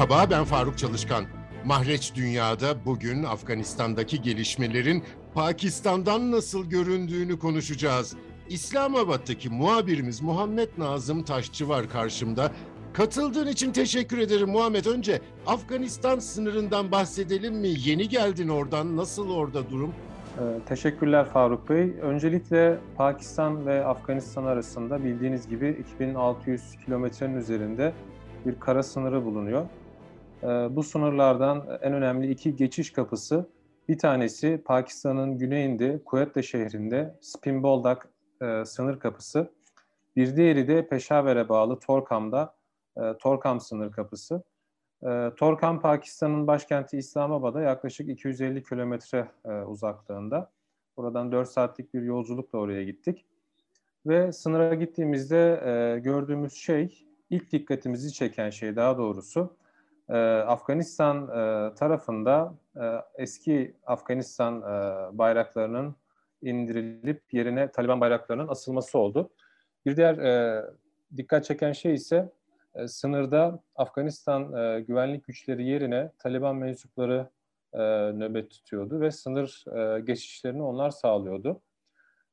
Merhaba ben Faruk Çalışkan. Mahreç Dünya'da bugün Afganistan'daki gelişmelerin Pakistan'dan nasıl göründüğünü konuşacağız. İslamabad'daki muhabirimiz Muhammed Nazım Taşçı var karşımda. Katıldığın için teşekkür ederim Muhammed. Önce Afganistan sınırından bahsedelim mi? Yeni geldin oradan. Nasıl orada durum? Ee, Teşekkürler Faruk Bey. Öncelikle Pakistan ve Afganistan arasında bildiğiniz gibi 2600 kilometrenin üzerinde bir kara sınırı bulunuyor. Ee, Bu sınırlardan en önemli iki geçiş kapısı, bir tanesi Pakistan'ın güneyinde Quetta şehrinde Spinboldak e, sınır kapısı, bir diğeri de Peşaver'e bağlı Torkam'da e, Torkam sınır kapısı. E, Torkam Pakistan'ın başkenti İslamabad'a yaklaşık 250 kilometre uzaklığında. Buradan 4 saatlik bir yolculukla oraya gittik. Ve sınıra gittiğimizde gördüğümüz şey, ilk dikkatimizi çeken şey daha doğrusu, e, Afganistan e, tarafında e, eski Afganistan e, bayraklarının indirilip yerine Taliban bayraklarının asılması oldu. Bir diğer dikkat çeken şey ise sınırda Afganistan güvenlik güçleri yerine Taliban mensupları nöbet tutuyordu ve sınır geçişlerini onlar sağlıyordu.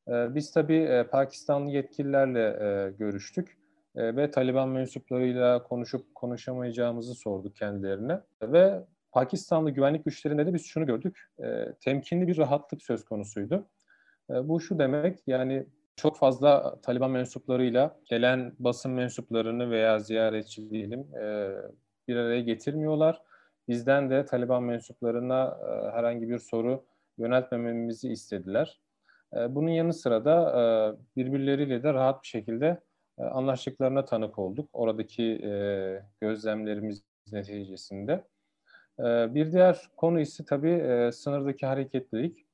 Biz tabii e, Pakistanlı yetkililerle görüştük ve Taliban mensuplarıyla konuşup konuşamayacağımızı sorduk kendilerine ve Pakistanlı güvenlik güçlerinde de biz şunu gördük, e, temkinli bir rahatlık söz konusuydu. E, bu şu demek, yani çok fazla Taliban mensuplarıyla gelen basın mensuplarını veya ziyaretçi diyelim e, bir araya getirmiyorlar. Bizden de Taliban mensuplarına e, herhangi bir soru yöneltmememizi istediler. E, bunun yanı sıra da e, birbirleriyle de rahat bir şekilde e, anlaştıklarına tanık olduk. Oradaki e, gözlemlerimiz neticesinde. E, bir diğer konu ise tabii e, sınırdaki hareketlilik.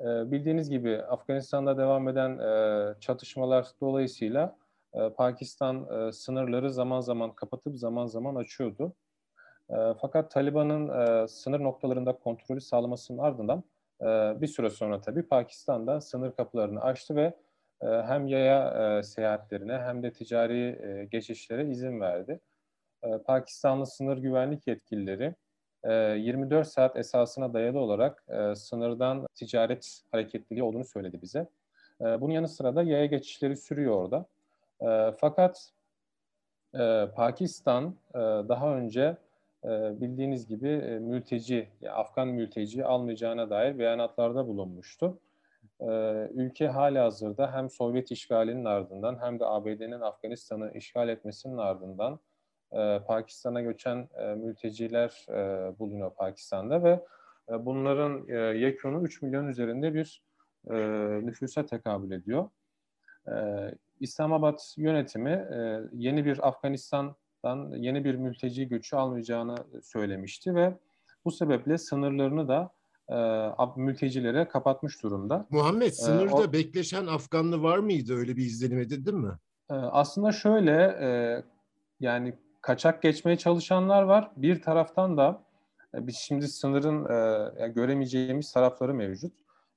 E, bildiğiniz gibi Afganistan'da devam eden e, çatışmalar dolayısıyla e, Pakistan e, sınırları zaman zaman kapatıp zaman zaman açıyordu. E, fakat Taliban'ın e, sınır noktalarında kontrolü sağlamasının ardından e, bir süre sonra tabii Pakistan da sınır kapılarını açtı ve hem yaya e, seyahatlerine hem de ticari e, geçişlere izin verdi. E, Pakistanlı sınır güvenlik yetkilileri 24 saat esasına dayalı olarak sınırdan ticaret hareketliliği olduğunu söyledi bize. Bunun yanı sıra da yaya geçişleri sürüyor orada. Fakat Pakistan daha önce bildiğiniz gibi mülteci, Afgan mülteci almayacağına dair beyanatlarda bulunmuştu. Ülke hali hazırda hem Sovyet işgalinin ardından hem de ABD'nin Afganistan'ı işgal etmesinin ardından e, Pakistan'a göçen e, mülteciler e, bulunuyor Pakistan'da ve e, bunların e, yekunu 3 milyon üzerinde bir e, nüfusa tekabül ediyor. E, İslamabad yönetimi e, yeni bir Afganistan'dan yeni bir mülteci göçü almayacağını söylemişti ve bu sebeple sınırlarını da e, mültecilere kapatmış durumda. Muhammed sınırda e, o, bekleşen Afganlı var mıydı? Öyle bir izlenim edildin mi? E, aslında şöyle e, yani kaçak geçmeye çalışanlar var. Bir taraftan da e, biz şimdi sınırın e, göremeyeceğimiz tarafları mevcut.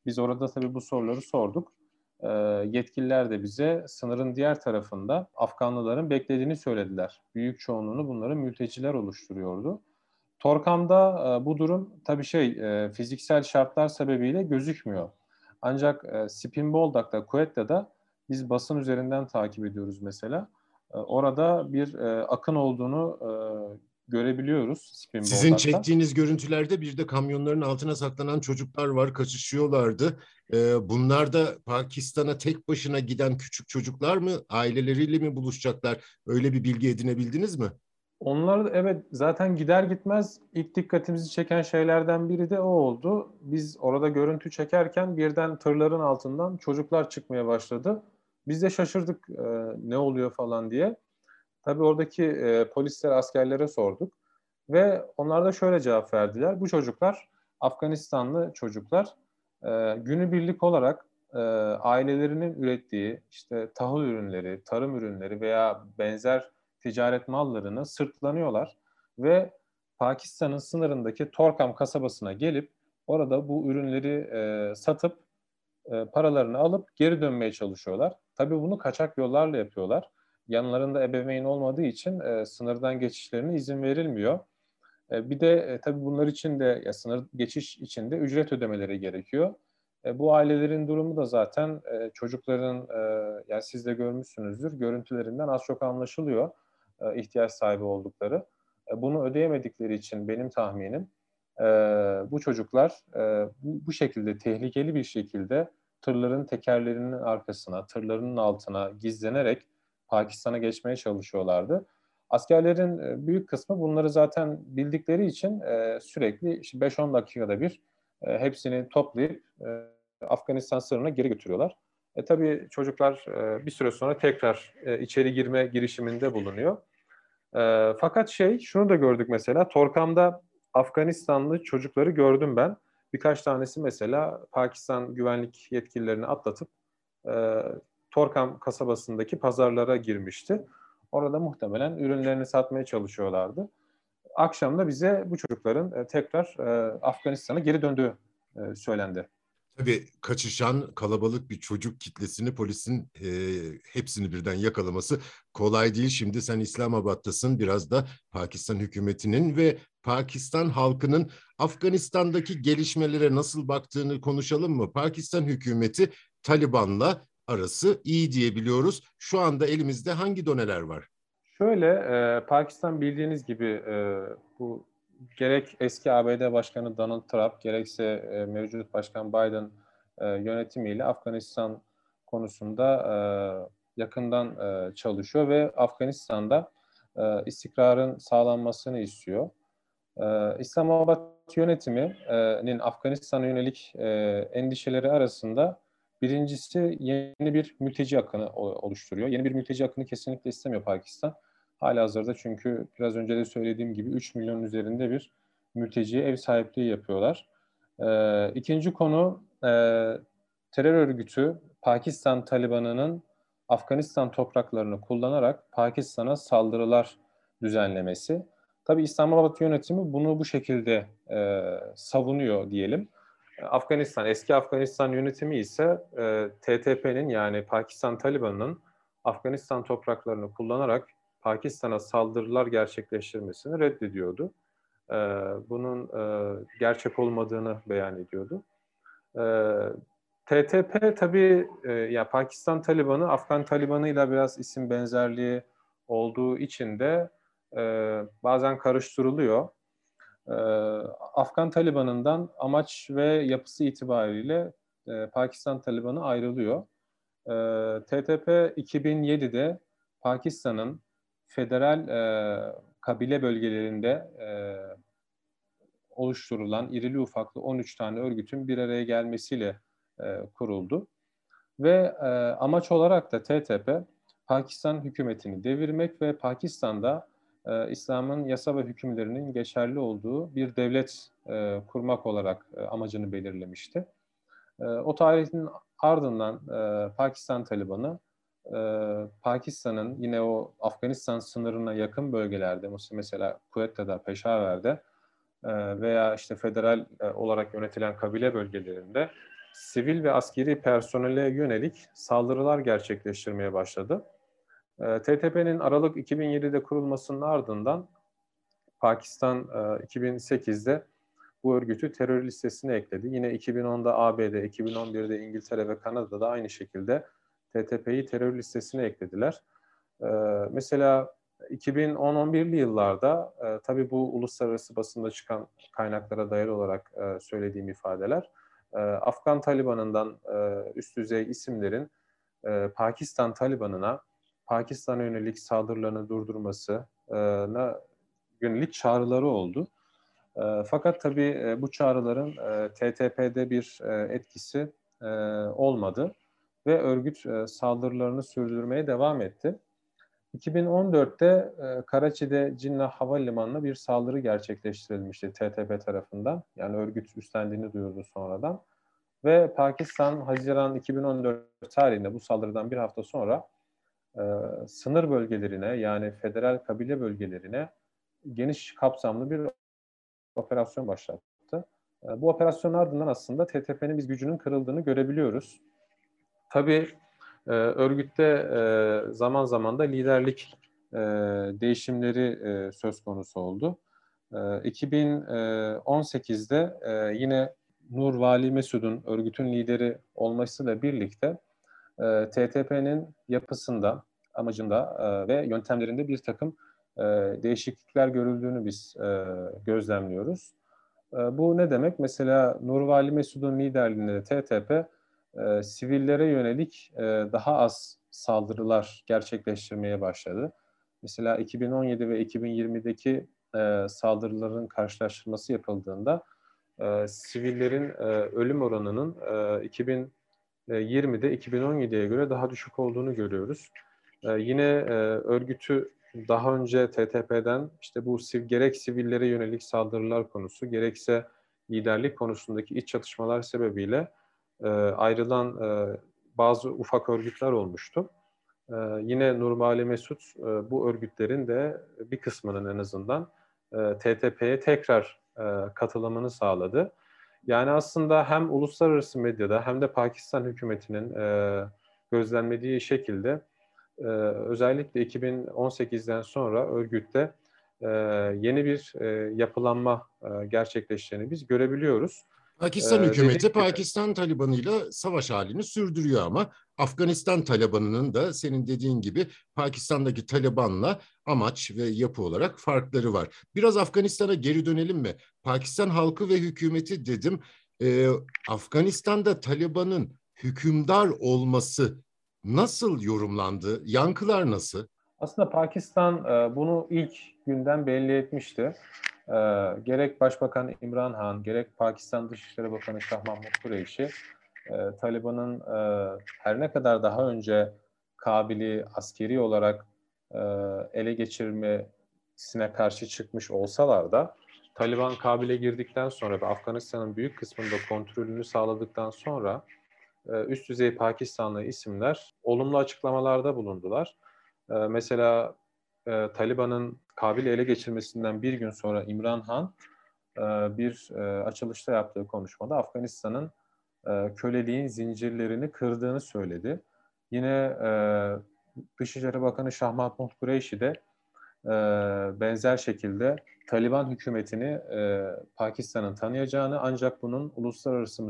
Biz orada tabii bu soruları sorduk. E, yetkililer de bize sınırın diğer tarafında Afganlıların beklediğini söylediler. Büyük çoğunluğunu bunların mülteciler oluşturuyordu. Torkam'da e, bu durum tabii şey e, fiziksel şartlar sebebiyle gözükmüyor. Ancak e, Spinboldak'ta, Kuetta'da biz basın üzerinden takip ediyoruz mesela. Ee, orada bir e, akın olduğunu e, görebiliyoruz. Sizin çektiğiniz görüntülerde bir de kamyonların altına saklanan çocuklar var, kaçışıyorlardı. E, bunlar da Pakistan'a tek başına giden küçük çocuklar mı, aileleriyle mi buluşacaklar? Öyle bir bilgi edinebildiniz mi? Onlar evet zaten gider gitmez ilk dikkatimizi çeken şeylerden biri de o oldu. Biz orada görüntü çekerken birden tırların altından çocuklar çıkmaya başladı. Biz de şaşırdık e, ne oluyor falan diye. Tabii oradaki e, polisler, askerlere sorduk. Ve onlar da şöyle cevap verdiler. Bu çocuklar Afganistanlı çocuklar e, günübirlik olarak e, ailelerinin ürettiği işte tahıl ürünleri, tarım ürünleri veya benzer ticaret mallarını sırtlanıyorlar ve Pakistan'ın sınırındaki Torkam kasabasına gelip orada bu ürünleri e, satıp e, paralarını alıp geri dönmeye çalışıyorlar. Tabii bunu kaçak yollarla yapıyorlar. Yanlarında ebeveyn olmadığı için e, sınırdan geçişlerine izin verilmiyor. E, bir de e, tabii bunlar için de ya sınır geçiş için de ücret ödemeleri gerekiyor. E, bu ailelerin durumu da zaten e, çocukların e, yani siz de görmüşsünüzdür görüntülerinden az çok anlaşılıyor e, ihtiyaç sahibi oldukları. E, bunu ödeyemedikleri için benim tahminim e, bu çocuklar e, bu, şekilde tehlikeli bir şekilde tırların tekerlerinin arkasına, tırlarının altına gizlenerek Pakistan'a geçmeye çalışıyorlardı. Askerlerin büyük kısmı bunları zaten bildikleri için sürekli 5-10 dakikada bir hepsini toplayıp Afganistan sınırına geri götürüyorlar. E tabii çocuklar bir süre sonra tekrar içeri girme girişiminde bulunuyor. fakat şey, şunu da gördük mesela, Torkam'da Afganistanlı çocukları gördüm ben. Birkaç tanesi mesela Pakistan güvenlik yetkililerini atlatıp Torkam kasabasındaki pazarlara girmişti. Orada muhtemelen ürünlerini satmaya çalışıyorlardı. Akşam da bize bu çocukların e, tekrar e, Afganistan'a geri döndüğü e, söylendi. Tabii kaçışan kalabalık bir çocuk kitlesini polisin e, hepsini birden yakalaması kolay değil. Şimdi sen İslamabad'tasın biraz da Pakistan hükümetinin ve Pakistan halkının Afganistan'daki gelişmelere nasıl baktığını konuşalım mı? Pakistan hükümeti Taliban'la arası iyi diyebiliyoruz. Şu anda elimizde hangi doneler var? Şöyle, e, Pakistan bildiğiniz gibi e, bu gerek eski ABD Başkanı Donald Trump gerekse e, mevcut Başkan Biden e, yönetimiyle Afganistan konusunda e, yakından e, çalışıyor ve Afganistan'da e, istikrarın sağlanmasını istiyor. E, İslamabad yönetiminin Afganistan'a yönelik e, endişeleri arasında Birincisi yeni bir mülteci akını oluşturuyor. Yeni bir mülteci akını kesinlikle istemiyor Pakistan. Hala hazırda çünkü biraz önce de söylediğim gibi 3 milyon üzerinde bir mülteciye ev sahipliği yapıyorlar. Ee, ikinci konu e, terör örgütü Pakistan Talibanı'nın Afganistan topraklarını kullanarak Pakistan'a saldırılar düzenlemesi. Tabi İslamabad yönetimi bunu bu şekilde e, savunuyor diyelim. Afganistan, eski Afganistan yönetimi ise e, TTP'nin yani Pakistan Taliban'ın Afganistan topraklarını kullanarak Pakistan'a saldırılar gerçekleştirmesini reddediyordu. E, bunun e, gerçek olmadığını beyan ediyordu. E, TTP tabii e, ya Pakistan Taliban'ı Afgan Taliban'ı ile biraz isim benzerliği olduğu için de e, bazen karıştırılıyor. Ee, Afgan Taliban'ından amaç ve yapısı itibariyle e, Pakistan Taliban'ı ayrılıyor. E, TTP 2007'de Pakistan'ın federal e, kabile bölgelerinde e, oluşturulan irili ufaklı 13 tane örgütün bir araya gelmesiyle e, kuruldu. Ve e, amaç olarak da TTP Pakistan hükümetini devirmek ve Pakistan'da e, İslam'ın yasa ve hükümlerinin geçerli olduğu bir devlet e, kurmak olarak e, amacını belirlemişti. E, o tarihin ardından e, Pakistan Talibanı e, Pakistan'ın yine o Afganistan sınırına yakın bölgelerde mesela Kuvvette'de, Peşaver'de e, veya işte federal e, olarak yönetilen kabile bölgelerinde sivil ve askeri personele yönelik saldırılar gerçekleştirmeye başladı. Ee, TTP'nin Aralık 2007'de kurulmasının ardından Pakistan 2008'de e, bu örgütü terör listesine ekledi. Yine 2010'da ABD, 2011'de İngiltere ve Kanada'da aynı şekilde TTP'yi terör listesine eklediler. Ee, mesela 2010-11'li yıllarda e, tabii bu uluslararası basında çıkan kaynaklara dayalı olarak e, söylediğim ifadeler Afgan Taliban'ından üst düzey isimlerin Pakistan Taliban'ına Pakistan'a yönelik saldırılarını durdurmasına yönelik çağrıları oldu. E, fakat tabii e, bu çağrıların e, TTP'de bir etkisi olmadı ve örgüt saldırılarını sürdürmeye devam etti. 2014'te Karachi'de Cinnah Havalimanı'na bir saldırı gerçekleştirilmişti TTP tarafından. Yani örgüt üstlendiğini duyurdu sonradan. Ve Pakistan Haziran 2014 tarihinde bu saldırıdan bir hafta sonra e, sınır bölgelerine yani federal kabile bölgelerine geniş kapsamlı bir operasyon başlattı. E, bu operasyonun ardından aslında TTP'nin biz gücünün kırıldığını görebiliyoruz. Tabii e, örgütte e, zaman zaman da liderlik e, değişimleri söz konusu oldu. E, 2018'de e, yine Nur Vali Mesud'un örgütün lideri olmasıyla birlikte TTP'nin yapısında, amacında ve yöntemlerinde bir takım değişiklikler görüldüğünü biz gözlemliyoruz. Bu ne demek? Mesela Nurvali Mesud'un liderliğinde TTP e, sivillere yönelik e, daha az saldırılar gerçekleştirmeye başladı. Mesela 2017 ve 2020'deki e, saldırıların karşılaştırması yapıldığında sivillerin ölüm oranının e, 2020'de 2017'ye göre daha düşük olduğunu görüyoruz. Yine örgütü daha önce TTP'den işte bu gerek sivillere yönelik saldırılar konusu gerekse liderlik konusundaki iç çatışmalar sebebiyle e, ayrılan e, bazı ufak örgütler olmuştu. E, yine Nurmali Mesut e, bu örgütlerin de bir kısmının en azından e, TTP'ye tekrar e, katılımını sağladı. Yani aslında hem uluslararası medyada hem de Pakistan hükümetinin e, gözlemlediği şekilde e, özellikle 2018'den sonra örgütte e, yeni bir e, yapılanma e, gerçekleştiğini biz görebiliyoruz. Pakistan ee, hükümeti Pakistan Taliban'ıyla savaş halini sürdürüyor ama Afganistan Taliban'ının da senin dediğin gibi Pakistan'daki Taliban'la amaç ve yapı olarak farkları var. Biraz Afganistan'a geri dönelim mi? Pakistan halkı ve hükümeti dedim. Ee, Afganistan'da Taliban'ın hükümdar olması nasıl yorumlandı? Yankılar nasıl? Aslında Pakistan e, bunu ilk günden belli etmişti. E, gerek Başbakan İmran Han, gerek Pakistan Dışişleri Bakanı Şah Mahmud Kureyşi, e, Taliban'ın her ne kadar daha önce Kabil'i askeri olarak ele geçirmesine karşı çıkmış olsalar da Taliban Kabil'e girdikten sonra ve Afganistan'ın büyük kısmında kontrolünü sağladıktan sonra üst düzey Pakistanlı isimler olumlu açıklamalarda bulundular. Mesela Taliban'ın Kabil'i ele geçirmesinden bir gün sonra İmran Han bir açılışta yaptığı konuşmada Afganistan'ın köleliğin zincirlerini kırdığını söyledi. Yine Dışişleri Bakanı Şah Mahmud Kureyşi de benzer şekilde Taliban hükümetini Pakistan'ın tanıyacağını ancak bunun uluslararası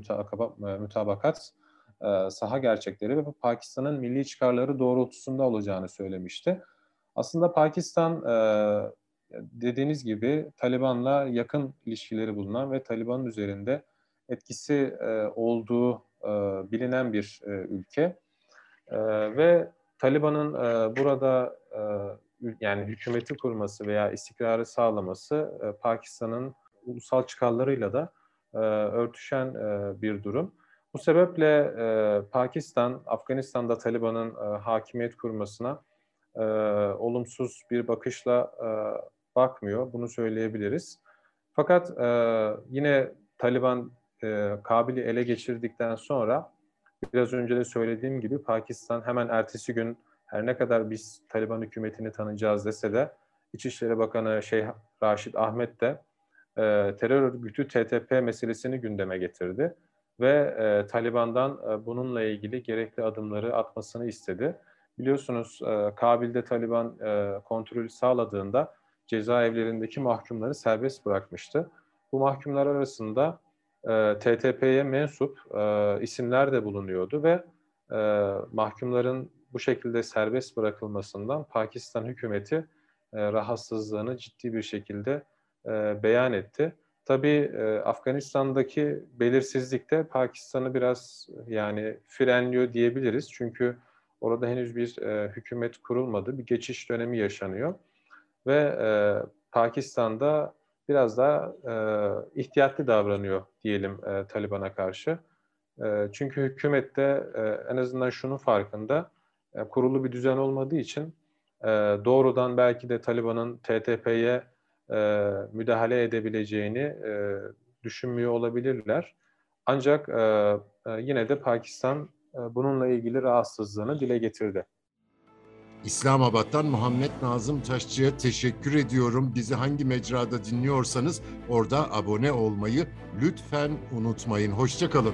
mütabakat e, saha gerçekleri ve Pakistan'ın milli çıkarları doğrultusunda olacağını söylemişti. Aslında Pakistan e, dediğiniz gibi Taliban'la yakın ilişkileri bulunan ve Taliban'ın üzerinde etkisi e, olduğu bilinen bir ülke. Ve Taliban'ın burada yani hükümeti kurması veya istikrarı sağlaması Pakistan'ın ulusal çıkarlarıyla da örtüşen bir durum. Bu sebeple e, Pakistan, Afganistan'da Taliban'ın e, hakimiyet kurmasına e, olumsuz bir bakışla e, bakmıyor. Bunu söyleyebiliriz. Fakat e, yine Taliban e, Kabil'i ele geçirdikten sonra biraz önce de söylediğim gibi Pakistan hemen ertesi gün her ne kadar biz Taliban hükümetini tanıyacağız dese de İçişleri Bakanı Şeyh Raşid Ahmet de e, terör örgütü TTP meselesini gündeme getirdi ve e, Taliban'dan e, bununla ilgili gerekli adımları atmasını istedi. Biliyorsunuz e, Kabil'de Taliban e, kontrolü sağladığında cezaevlerindeki mahkumları serbest bırakmıştı. Bu mahkumlar arasında e, TTP'ye mensup e, isimler de bulunuyordu ve e, mahkumların bu şekilde serbest bırakılmasından Pakistan hükümeti rahatsızlığını ciddi bir şekilde beyan etti. Tabii Afganistan'daki belirsizlik de Pakistan'ı biraz yani frenliyor diyebiliriz. Çünkü orada henüz bir e, hükümet kurulmadı. Bir geçiş dönemi yaşanıyor. Ve e, Pakistan'da biraz daha e, ihtiyatlı davranıyor diyelim e, Taliban'a karşı. E, çünkü hükümette e, en azından şunun farkında e, kurulu bir düzen olmadığı için e, doğrudan belki de Taliban'ın TTP'ye e, müdahale edebileceğini e, düşünmüyor olabilirler. Ancak e, e, yine de Pakistan bununla ilgili rahatsızlığını dile getirdi. İslamabad'dan Muhammed Nazım Taşçı'ya teşekkür ediyorum. Bizi hangi mecrada dinliyorsanız orada abone olmayı lütfen unutmayın. Hoşçakalın.